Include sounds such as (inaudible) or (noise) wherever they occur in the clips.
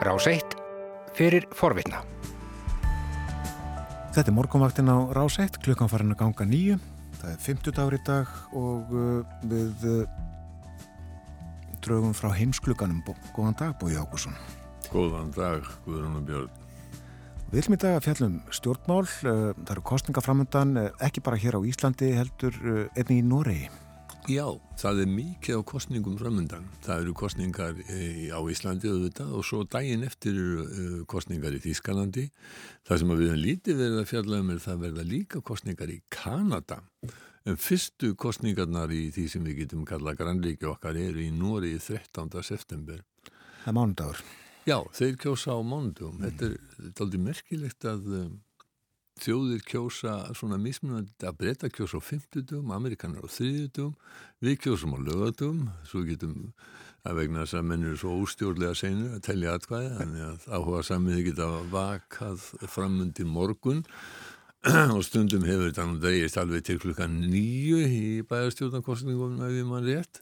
Rás 1 fyrir forvitna. Þetta er morgunvaktin á Rás 1, klukkan farin að ganga nýju. Það er 50 dagur í dag og uh, við uh, draugum frá heimsklukanum. Góðan dag, Bói Ágússon. Góðan dag, Guðrún og Björn. Við viljum í dag að fjallum stjórnmál. Uh, það eru kostningaframöndan, ekki bara hér á Íslandi, heldur einnig í Noregi. Já, það er mikið á kostningum framöndan. Það eru kostningar á Íslandi auðvitað og svo daginn eftir eru kostningar í Þískalandi. Það sem við hefum lítið verið að fjalla um er það verða líka kostningar í Kanada. En fyrstu kostningarnar í því sem við getum kallað grannleiki okkar eru í Nóri 13. september. Það er mánudagur. Já, þeir kjósa á mánudum. Mm. Þetta er aldrei merkilegt að þjóðir kjósa svona mismunandi að breyta kjósa á 50 dugum, amerikanar á 30 dugum, við kjósum á lögatum, svo getum að vegna þess að mennir er svo óstjórnlega senur að tellja atkvæði, þannig að áhuga samiði geta vakað framundi morgun. (clears throat) Og stundum hefur þetta nú degist alveg til klukkan nýju í bæjarstjórnarkostningum ef ég mann rétt.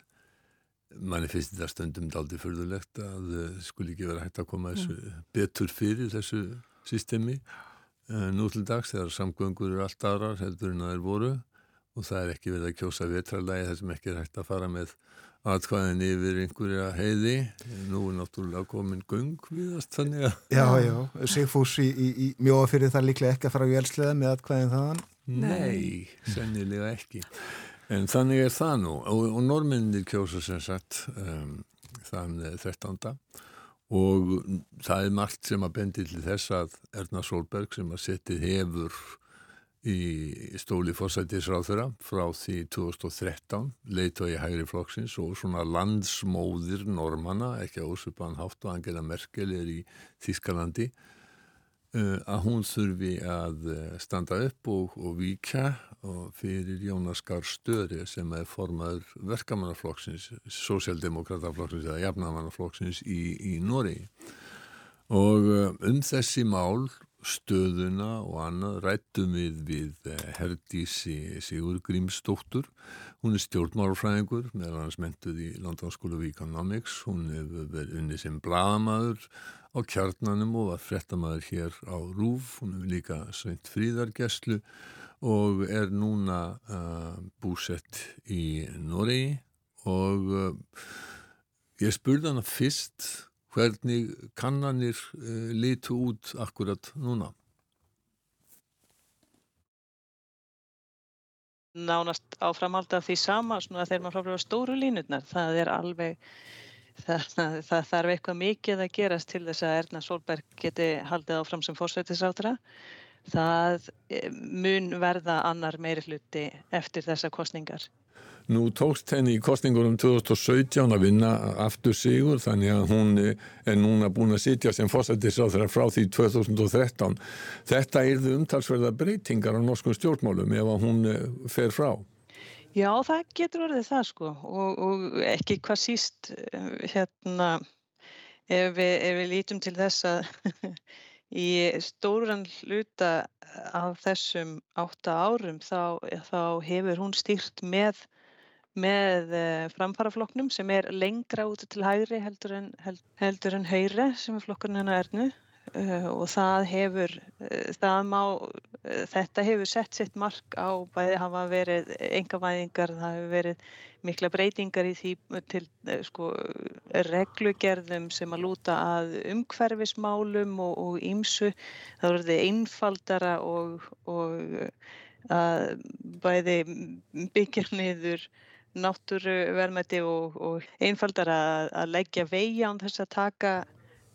Manni finnst þetta stundum daldi fyrðulegt að skul ekki vera hægt að koma þessu betur fyrir þessu systemi. Eh, nú til dags þegar samgöngur eru allt aðrar heldur en að þeir voru og það er ekki verið að kjósa vetralægi þar sem ekki er hægt að fara með atkvæðin yfir einhverja heiði. Nú er náttúrulega komin gung viðast þannig að Já, já, Sigfús í, í, í mjóa fyrir það líklega ekki að fara á jælslega með atkvæðin þaðan. Nei, sennilega ekki. En þannig er það nú. Og, og norminni kjósa sem sagt um, þann 13 og það er margt sem að bendi til þess að Erna Solberg sem að setið hefur í stóli fórsættisráþurra frá því 2013 leitt og í hægri flokksins og svona landsmóðir normanna, ekki á Úsupan Hátt og Angela Merkel er í Þískalandi að hún þurfi að uh, standa upp og, og vika og fyrir Jónas Gahr Störi sem er formaður verkamannaflokksins, sósjaldemokrataflokksins eða jafnamannaflokksins í, í Nóri og uh, um þessi mál stöðuna og annað rættum við við Herdísi Sigur Grímsdóttur. Hún er stjórnmálfræðingur meðal hans mentuð í London School of Economics hún hefur verið unni sem bladamæður á kjarnanum og var frettamæður hér á Rúf hún hefur líka sveint fríðargeslu og er núna uh, búsett í Noregi og uh, ég spurði hana fyrst hvernig kannanir uh, litu út akkurat núna. Nánast áframald af því sama þegar maður fráfröfa stóru línutnar. Það er alveg, það, það, það þarf eitthvað mikið að gerast til þess að Erna Solberg geti haldið áfram sem fórsveitisrátra það eh, mun verða annar meiri hluti eftir þessa kostningar. Nú tókst henni í kostningunum 2017 að vinna aftur sigur þannig að hún er núna búin að sitja sem fósættisáþra frá því 2013. Þetta er umtalsverða breytingar á norskum stjórnmálum ef hún eh, fer frá. Já, það getur verið það sko og, og ekki hvað síst eh, hérna ef við, ef við lítum til þess að (laughs) Í stóran hluta af þessum átta árum þá, þá hefur hún stýrt með, með eh, framfaraflokknum sem er lengra út til hægri heldur en, heldur en haugri sem er flokkurinn hennar ernu. Uh, og það hefur, uh, það má, uh, þetta hefur sett sitt mark á bæði hafa verið engavæðingar, það hefur verið mikla breytingar í því til sko, reglugerðum sem að lúta að umhverfismálum og ímsu, það verður einfaldara og, og að bæði byggja niður náttúruverðmætti og, og einfaldara að, leggja vegi án þess að taka,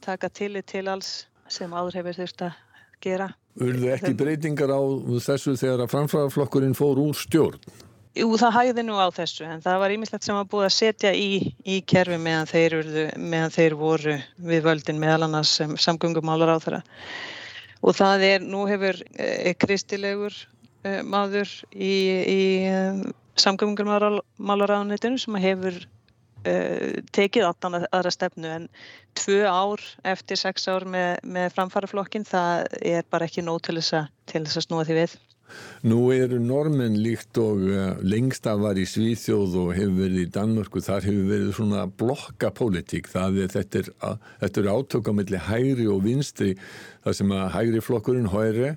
taka tillit til alls sem áður hefur þurft að gera. Urðu ekki breytingar á þessu þegar að framfragaflokkurinn fór úr stjórn? Jú, það hægði nú á þessu en það var ímislegt sem var búið að setja í, í kerfi meðan þeir, urðu, meðan þeir voru við völdin meðal annars sem samgöngumálar á þeirra. Og það er, nú hefur e, kristilegur e, maður í, í e, samgöngumálar á netinu sem hefur tekið allan aðra stefnu en tvö ár eftir sex ár með, með framfaraflokkin það er bara ekki nóg til þess að, til þess að snúa því við. Nú eru normen líkt og uh, lengst af var í Svíþjóð og hefur verið í Danmörku, þar hefur verið svona blokkapólitík, það er þetta er, er átökamilli hægri og vinstri, það sem að hægri flokkurinn hægri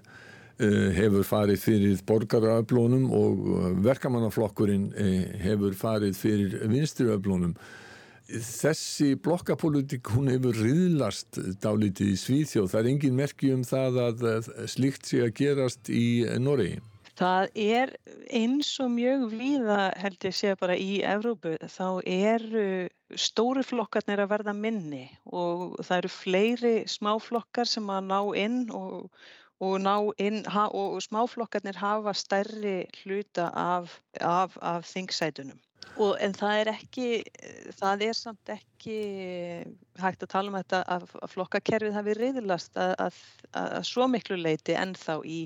hefur farið fyrir borgaröflónum og uh, verkamannaflokkurinn hefur farið fyrir vinstriöflónum þessi blokkapolítik hún hefur riðlast dálítið í Svíþjóð. Það er engin merki um það að slikt sé að gerast í Noregi. Það er eins og mjög víða held ég sé bara í Evrópu þá eru stóru flokkarnir að verða minni og það eru fleiri smáflokkar sem að ná inn og, og, ná inn, ha, og smáflokkarnir hafa stærri hluta af, af, af þingsætunum. Og, en það er ekki, það er samt ekki hægt að tala um þetta að, að flokkakerfið hafi reyðilast að, að, að svo miklu leiti ennþá í,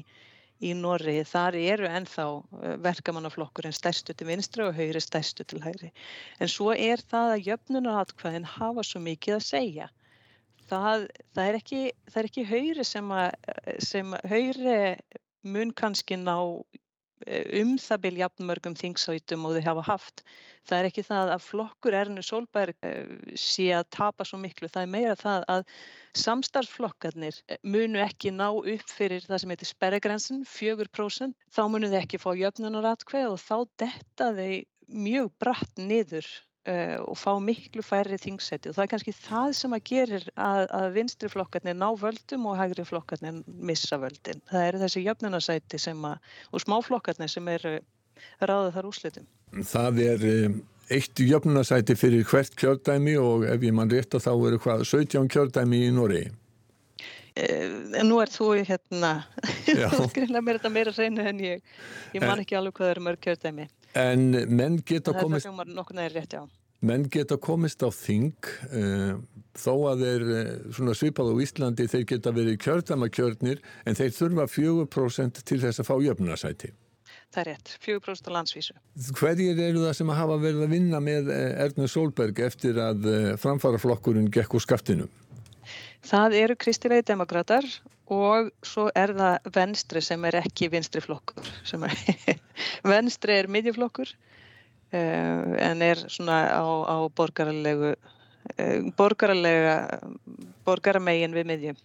í Norri. Þar eru ennþá eh, verkamannaflokkur en stærstu til vinstri og haugri stærstu til hægri. En svo er það að jöfnunaratkvæðin hafa svo mikið að segja. Það, það er ekki, ekki haugri sem að, sem haugri mun kannski ná Eh, um það byrja jafnmörgum þingsætum og þau hafa haft. Það er ekki það að flokkur Ernu Solberg eh, sé að tapa svo miklu, það er meira það að samstarflokkarnir eh, munu ekki ná upp fyrir það sem heitir sperregrensin, 4%, þá munu þau ekki fá jöfnunaratkveð og þá detta þau mjög bratt niður Uh, og fá miklu færri þingsæti og það er kannski það sem að gerir að, að vinstri flokkarnir ná völdum og hægri flokkarnir missa völdin. Það eru þessi jöfnunarsæti og smáflokkarnir sem eru ráðið þar úslitum. Það er um, eitt jöfnunarsæti fyrir hvert kjördæmi og ef ég mann rétt að þá eru hvað 17 kjördæmi í Nóri. Uh, nú er þú hérna, (laughs) þú skrifna mér þetta meira reynu en ég, ég man ekki alveg hvað eru mörg kjördæmi. En menn geta komist rétt, menn geta komist á þing uh, þó að þeir uh, svipað á Íslandi þeir geta verið kjördæmakjörnir en þeir þurfa 4% til þess að fá jöfnunarsæti. Það er rétt, 4% á landsvísu. Hverjir eru það sem hafa verið að vinna með eh, Erna Solberg eftir að framfara flokkurinn gekk úr skaftinu? Það eru kristilegi demokrater og svo er það venstri sem er ekki vinstri flokkur. Er (laughs) venstri er midjuflokkur uh, en er svona á, á borgarlegu, uh, borgarlega, borgaramegin við midjum.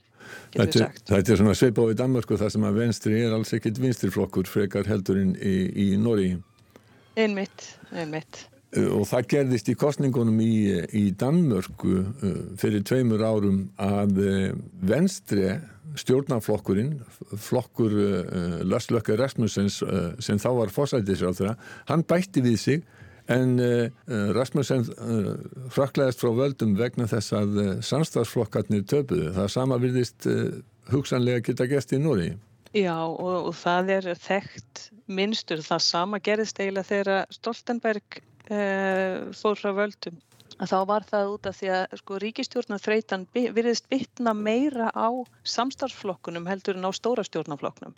Þetta, þetta er svona sveipáð í Danmarku þar sem að venstri er alls ekkit vinstri flokkur frekar heldurinn í, í Nóri. Einmitt, einmitt. Eh, og það gerðist í kostningunum í, í Danmörku eh, fyrir tveimur árum að eh, venstri stjórnarflokkurinn, flokkur Lörslökkur Rasmussens sem þá var fósætisráþra, hann bætti við sig en Rasmussen frakleðist frá völdum vegna þess að samstagsflokkarnir töpuðu. Það sama virðist hugsanlega geta gæst í Nóri. Já og, og það er þekkt minnstur. Það sama gerðist eiginlega þegar Stoltenberg uh, fór frá völdum. Að þá var það út af því að sko, ríkistjórnar þreytan virðist bitna meira á samstarfsflokkunum heldur en á stóra stjórnarflokknum.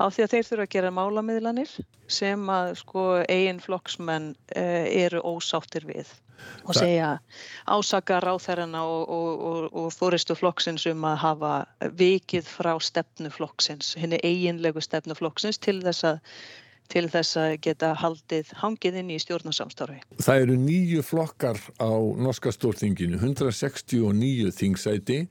Á því að þeir þurfa að gera málamiðlanir sem að sko, eigin flokksmenn uh, eru ósáttir við. Og segja ásaka ráþærarna og, og, og, og fóristu flokksins um að hafa vikið frá stefnuflokksins, henni eiginlegu stefnuflokksins til þess að til þess að geta haldið hangið inn í stjórnarsamstarfi. Það eru nýju flokkar á norska stórþinginu, 169 þingsæti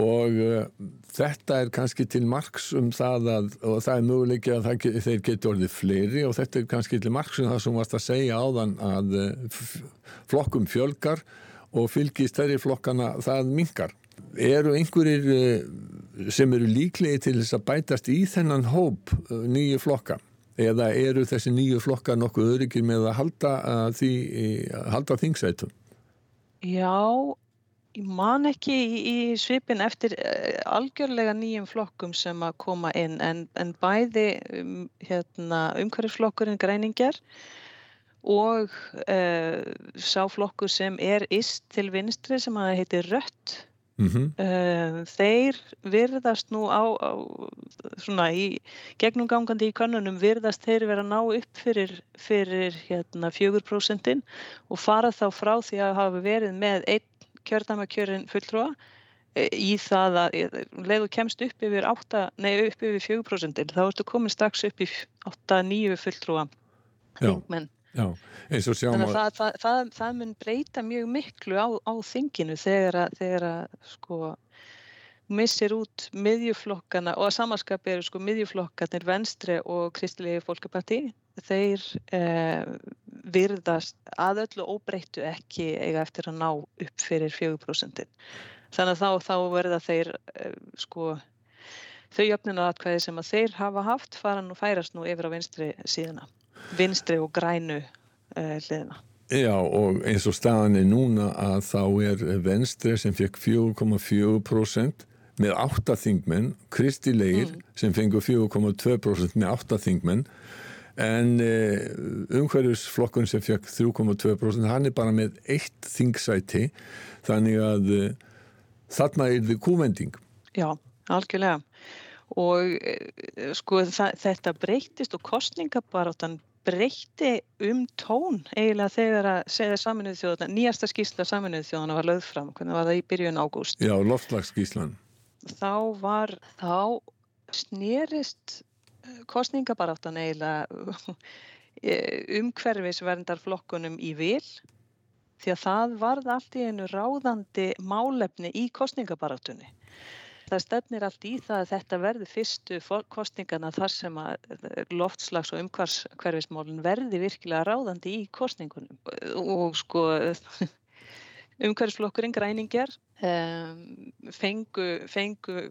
og uh, þetta er kannski til margs um það að, og það er möguleiki að það, þeir geti orðið fleiri og þetta er kannski til margs um það sem varst að segja áðan að uh, flokkum fjölgar og fylgi stærri flokkana það mingar. Eru einhverjir uh, sem eru líklegi til þess að bætast í þennan hóp nýju flokka? Eða eru þessi nýju flokkar nokkuð öryggir með að halda, því, halda þingsætum? Já, ég man ekki í, svipin eftir uh, algjörlega nýjum flokkum sem að koma inn en, en bæði um, hérna, umhverfisflokkurinn græningar og uh, sá flokkur sem er ist til vinstri sem að heitir Rött Mm -hmm. Þeir virðast nú á, á svona í gegnumgangandi í kannunum virðast þeir vera að ná upp fyrir, fyrir hérna 4% og fara þá frá því að hafa verið með einn kjördæmakjörin fulltrúa í það að um leið og kemst upp yfir 8, nei upp yfir 4% þá ertu komin strax upp í 8-9 fulltrúa þingmenn. Já, og sjáum að... Það, það, það, það mun breyta mjög miklu á, á þinginu þegar að, þegar að sko missir út miðjuflokkana og að samanskapi eru sko miðjuflokkarnir Venstre og Kristilegi fólkaparti þeir eh, virðast að öllu óbreyttu ekki eiga eftir að ná upp fyrir 4% þannig að þá, þá verða þeir eh, sko þau jöfnuna atkvæði sem að þeir hafa haft fara nú færast nú yfir á vinstri síðuna vinstri og grænu uh, hliðina. Já og eins og staðan er núna að þá er venstri sem fekk 4,4% með 8 þingmenn, Kristi Leir mm. sem fengur 4,2% með 8 þingmenn en uh, umhverjusflokkun sem fekk 3,2% hann er bara með eitt þingsæti þannig að uh, þarna er þið kúvending. Já, algjörlega og sko þetta breytist og kostningabaróttan breytti um tón eiginlega þegar að segja saminuð þjóðana, nýjasta skísla saminuð þjóðana var lögð fram, hvernig var það í byrjun ágúst? Já, loftlagsskíslan. Þá var, þá snerist eh, kostningabaráttan eiginlega umhverfisverndarflokkunum í vil því að það varð allt í einu ráðandi málefni í kostningabarátunni það stefnir allt í það að þetta verði fyrstu kostningana þar sem að eh, loftslags og umhverfismólun verði virkilega ráðandi í kostningunum og sko (laughs) umhverfisflokkurinn græningjar um, fengu, fengu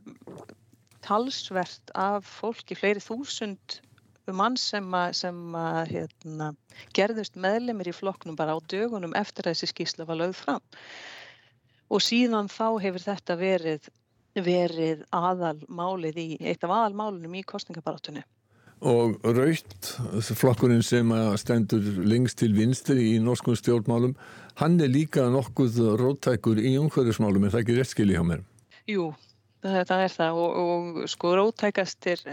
talsvert af fólki, fleiri þúsund mann sem að, sem að hérna, gerðust meðlemið í flokknum bara á dögunum eftir að þessi skísla var lögð fram. Og síðan þá hefur þetta verið verið aðalmálið í, eitt af aðalmálunum í kostningabarátunni. Og Raut, flokkurinn sem stendur lengst til vinstri í norskum stjórnmálum, hann er líka nokkuð róttækur í umhverfismálum, er það ekki rétt skil í hjá mér? Jú, það, er það og, og sko róttækastir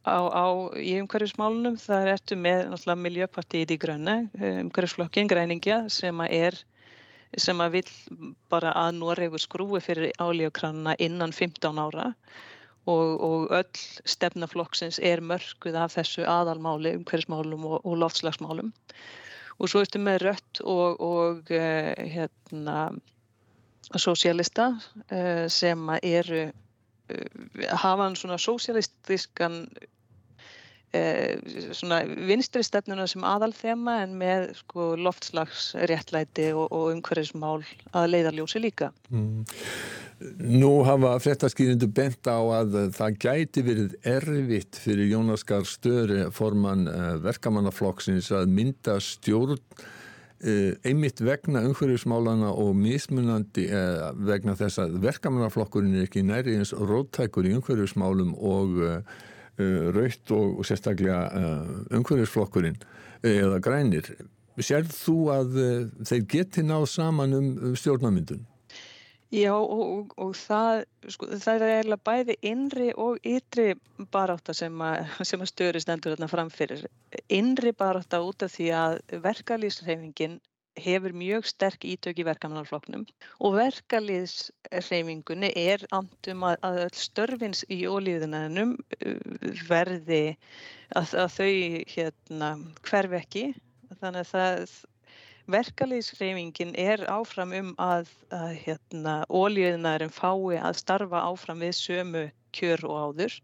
á, á, í umhverfismálunum, það er eftir með náttúrulega miljöpartíð í grönna, umhverfisflokkin græningja sem er sem að vil bara að Noregur skrúi fyrir álíukranna innan 15 ára og, og öll stefnaflokksins er mörguð af þessu aðalmáli, umhverfismálum og, og loftslagsmálum. Og svo ertu með rött og, og uh, hérna, sosialista uh, sem eru, uh, hafa svona sosialistiskan Eh, svona vinstri stefnuna sem aðal þema en með sko, loftslags réttlæti og, og umhverfismál að leiðarljósi líka. Mm. Nú hafa fréttaskýrindu bent á að það gæti verið erfitt fyrir Jónas Gahr Störi forman uh, verkamannaflokksins að mynda stjórn uh, einmitt vegna umhverfismálana og mismunandi vegna þess að verkamannaflokkurinn er ekki næri eins róttækur í umhverfismálum og Uh, raut og sérstaklega uh, umhverfisflokkurinn uh, eða grænir. Serð þú að þeir geti náð saman um, um stjórnamyndun? Já og, og, og það, sko, það er eiginlega bæði innri og ytri baráta sem að, að störi stendur þarna framfyrir. Innri baráta út af því að verkalýsreifingin hefur mjög sterk ítök í verkamannarfloknum og verkaliðsreifingunni er andum að, að störfins í ólíðunanum uh, verði að, að þau hérna, hverf ekki. Þannig að verkaliðsreifingin er áfram um að, að hérna, ólíðunarum fái að starfa áfram við sömu kjör og áður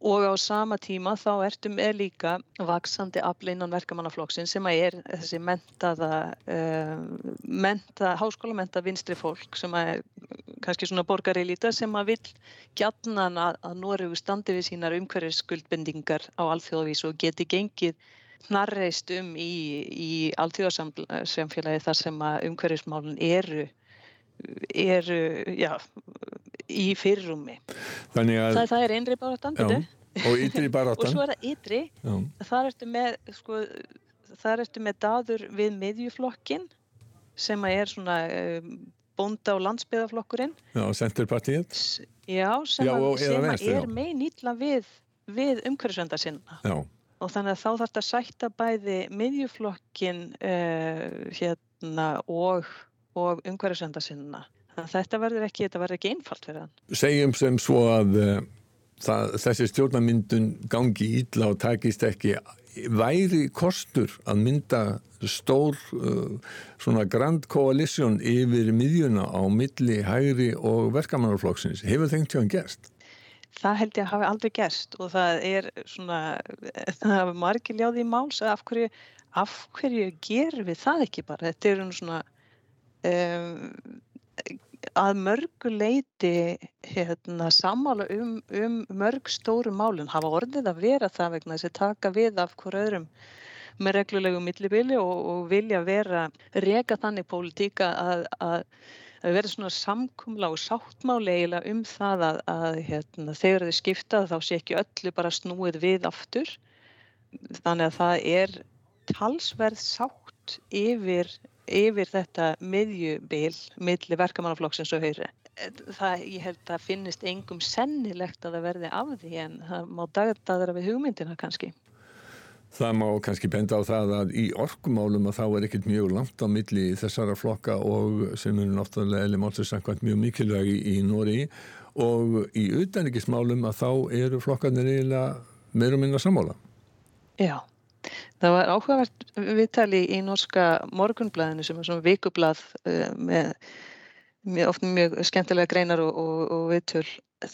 og á sama tíma þá ertum er líka vaksandi afl innan verkamannaflokksinn sem að er þessi mentaða, uh, menta, háskólamenta vinstri fólk sem að er kannski svona borgarilíta sem að vil gætnan að, að Noregu standi við sínar umhverfisskuldbendingar á alþjóðavís og geti gengið knarreist um í, í alþjóðarsamfélagi þar sem að umhverfismálun eru eru, já, í fyrrumi. Þannig að... Það, það er einri baráttan, og ytri baráttan. (laughs) og svo er það ytri, þar ertu með, sko, þar ertu með daður við miðjuflokkin sem er svona um, bónda og landsbyðaflokkurinn. Já, Centerpartiet. Já, sem, já, að, sem venstri, er megin ítla við, við umhverfisvenda sinna. Já. Og þannig að þá þarf þetta að sætta bæði miðjuflokkin uh, hérna og og umhverfisvenda sinna. þetta verður ekki, þetta verður ekki einfalt fyrir hann. Segjum sem svo að uh, það, þessi stjórnarmyndun gangi ítla og takist ekki væri kostur að mynda stór uh, svona grand coalition yfir miðjuna á milli hægri og verkamannarflokksins hefur þengt hjá hann gerst? Það held ég að hafi aldrei gerst og það er svona, (laughs) það hafi margir ljáði í máls að af hverju, af hverju gerum við það ekki bara? Þetta er svona um, að mörgu leiti hérna, samála um, um mörg stóru málun hafa orðið að vera það vegna þess að taka við af hver öðrum með reglulegu millibili og, og vilja vera rega þannig pólitíka að, að, að vera svona samkumla og sáttmáli eiginlega um það að, að hérna, þegar þið skiptað þá sé ekki öllu bara snúið við aftur. Þannig að það er talsverð sátt yfir yfir þetta miðjubil milli verkamannaflokksins og höyri. Það, ég held að finnist engum sennilegt að það verði af því en það má dagdaðra við hugmyndina kannski. Það má kannski benda á það að í orkumálum að þá er ekkert mjög langt á milli þessara flokka og sem eru náttúrulega eða málsins mjög mikilvægi í, í Nóri og í utanrikismálum að þá eru flokkarnir eiginlega meira og minna sammála. Já. Það var áhugavert viðtali í norska morgunblæðinu sem er svona vikublað uh, með, með oft mjög skemmtilega greinar og, og, og viðtöl.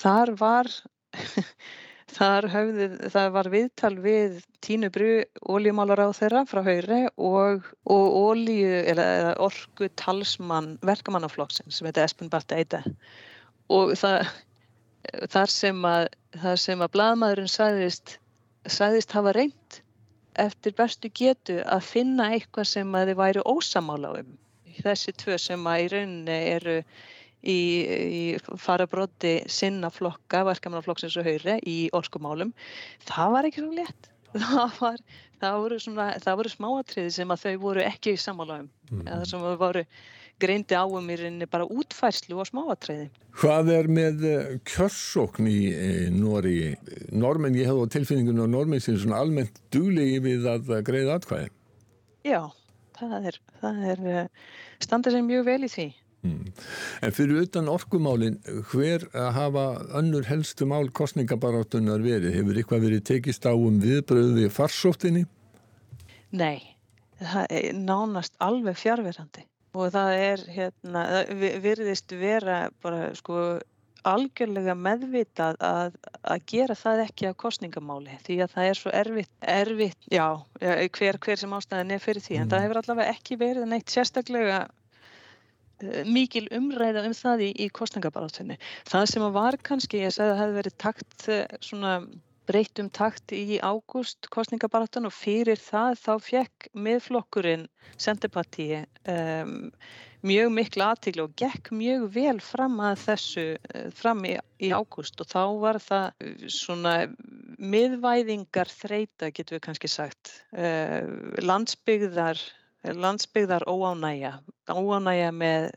Þar var, (laughs) þar höfði, það var viðtal við Tínu Bru, óljumálar á þeirra frá Hauri og, og ólju, eða, orgu talsmann verkamannaflokksinn sem heiti Espen Barta Eide. Og það, þar sem að, að blaðmaðurinn sæðist, sæðist hafa reynd eftir bestu getu að finna eitthvað sem að þið væri ósamála um. Þessi tvö sem að í rauninni eru í, í farabróti sinna flokka, verkamannaflokksins og hauri í orskumálum, það var ekki svo létt. Það, var, það voru, voru smáatriði sem að þau voru ekki samála um. Mm. Það sem voru greindi áum í rauninni bara útfærslu og smáatriði. Hvað er með eh, kjörsókn í e, Nóri? Normen, ég hef á tilfinningunum á Normen sem svona almennt duglegi við að greiða atkvæði. Já, það er, það er eh, standað sem mjög vel í því. Mm. En fyrir utan orkumálin, hver að hafa önnur helstu mál kostningabaráttunar verið? Hefur eitthvað verið tekist á um viðbröðu við farsóttinni? Nei, það er nánast alveg fjárverandi og það er hérna, virðist vera bara sko algjörlega meðvitað að, að gera það ekki að kostningamáli því að það er svo erfitt, erfitt já, hver, hver sem ástæðin er fyrir því en mm. það hefur allavega ekki verið neitt sérstaklega uh, mikil umræða um það í, í kostningabarátunni. Það sem var kannski, ég segði að það hefði verið takt uh, svona breytum takt í ágúst kostningabaratan og fyrir það þá fekk miðflokkurinn Senterpartíi um, mjög miklu aðtíklu og gekk mjög vel fram að þessu eh, fram í, í ágúst og þá var það eh, svona miðvæðingar þreita getur við kannski sagt uh, landsbyggðar landsbyggðar óánægja óánægja með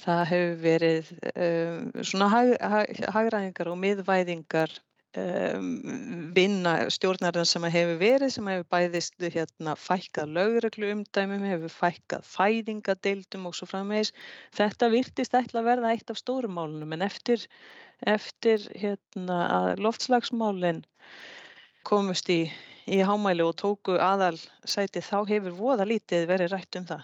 það hefur verið um, svona hag, hag, hagræðingar og miðvæðingar Um, vinna stjórnarinn sem hefur verið sem hefur bæðist hérna, fækkað lögreglu umdæmum, hefur fækkað fæðingadeildum og svo frammeins. Þetta virtist ætla að verða eitt af stórumálunum en eftir, eftir hérna, að loftslagsmálinn komust í, í hámæli og tóku aðal sæti þá hefur voða lítið verið rætt um það.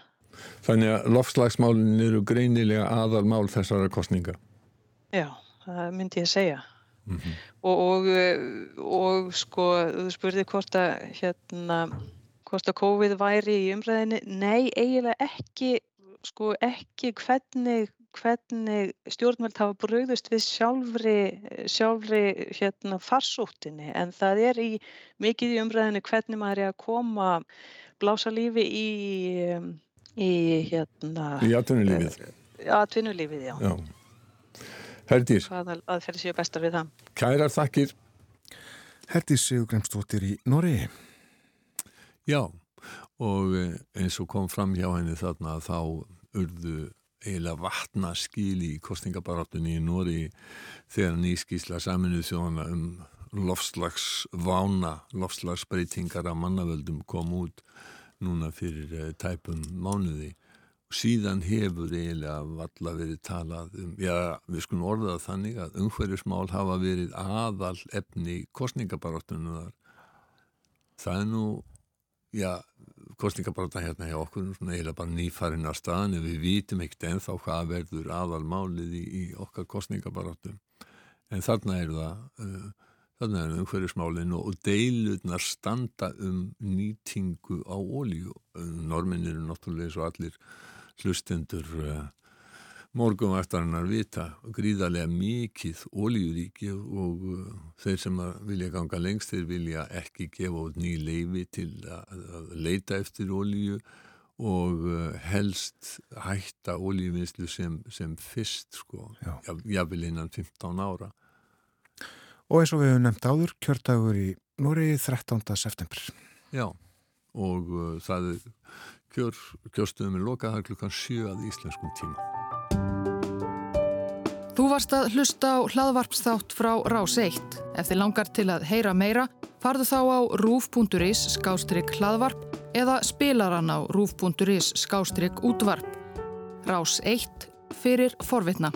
Þannig að loftslagsmálinn eru greinilega aðal mál þessara kostninga? Já, það myndi ég segja. Mm -hmm. og, og, og sko þú spurði hvort að hérna hvort að COVID væri í umræðinni nei, eiginlega ekki sko ekki hvernig hvernig stjórnvöld hafa bröðust við sjálfri, sjálfri hérna farsóttinni en það er í mikið í umræðinni hvernig maður er að koma blása lífi í í hérna í atvinnulífið atvinnulífið, já, já. Herdís. Hvaða aðferði séu bestar við það? Kærar þakkir. Herdís séu gremstóttir í Nóri. Já, og eh, eins og kom fram hjá henni þarna þá urðu eiginlega vatna skil í kostningabarátunni í Nóri þegar nýskísla saminuð þjóðana um lofslagsvána, lofslagsbreytingar af mannavöldum kom út núna fyrir eh, tæpum mánuði síðan hefur eiginlega valla verið talað um, já, við skulum orðað þannig að umhverjusmál hafa verið aðal efni kostningabarátunuðar. Það er nú, já, kostningabarátan hérna hjá okkur, svona eiginlega bara nýfarinn að staðan, við vitum ekkert ennþá hvað verður aðalmálið í, í okkar kostningabarátum. En þarna er það, uh, þarna er umhverjusmálinu og deilurnar standa um nýtingu á ólíu. Normin eru náttúrulega svo allir hlustendur uh, morgunvartarinnar vita gríðarlega mikið ólíuríki og uh, þeir sem vilja ganga lengst þeir vilja ekki gefa út ný leifi til að, leita eftir ólíu og uh, helst hætta ólíuvinnslu sem, sem fyrst sko, jáfnvel innan 15 ára. Og eins og við hefum nefnt áður, kjördagur í Núri 13. september. Já, og það er kjör, kjörstöðum er lokað klukkan 7 að íslenskum tíma. Þú varst að hlusta á hlaðvarpsþátt frá Rás 1. Ef þið langar til að heyra meira, farðu þá á rúf.is skástrygg hlaðvarp eða spilaran á rúf.is skástrygg útvarp. Rás 1 fyrir forvitna.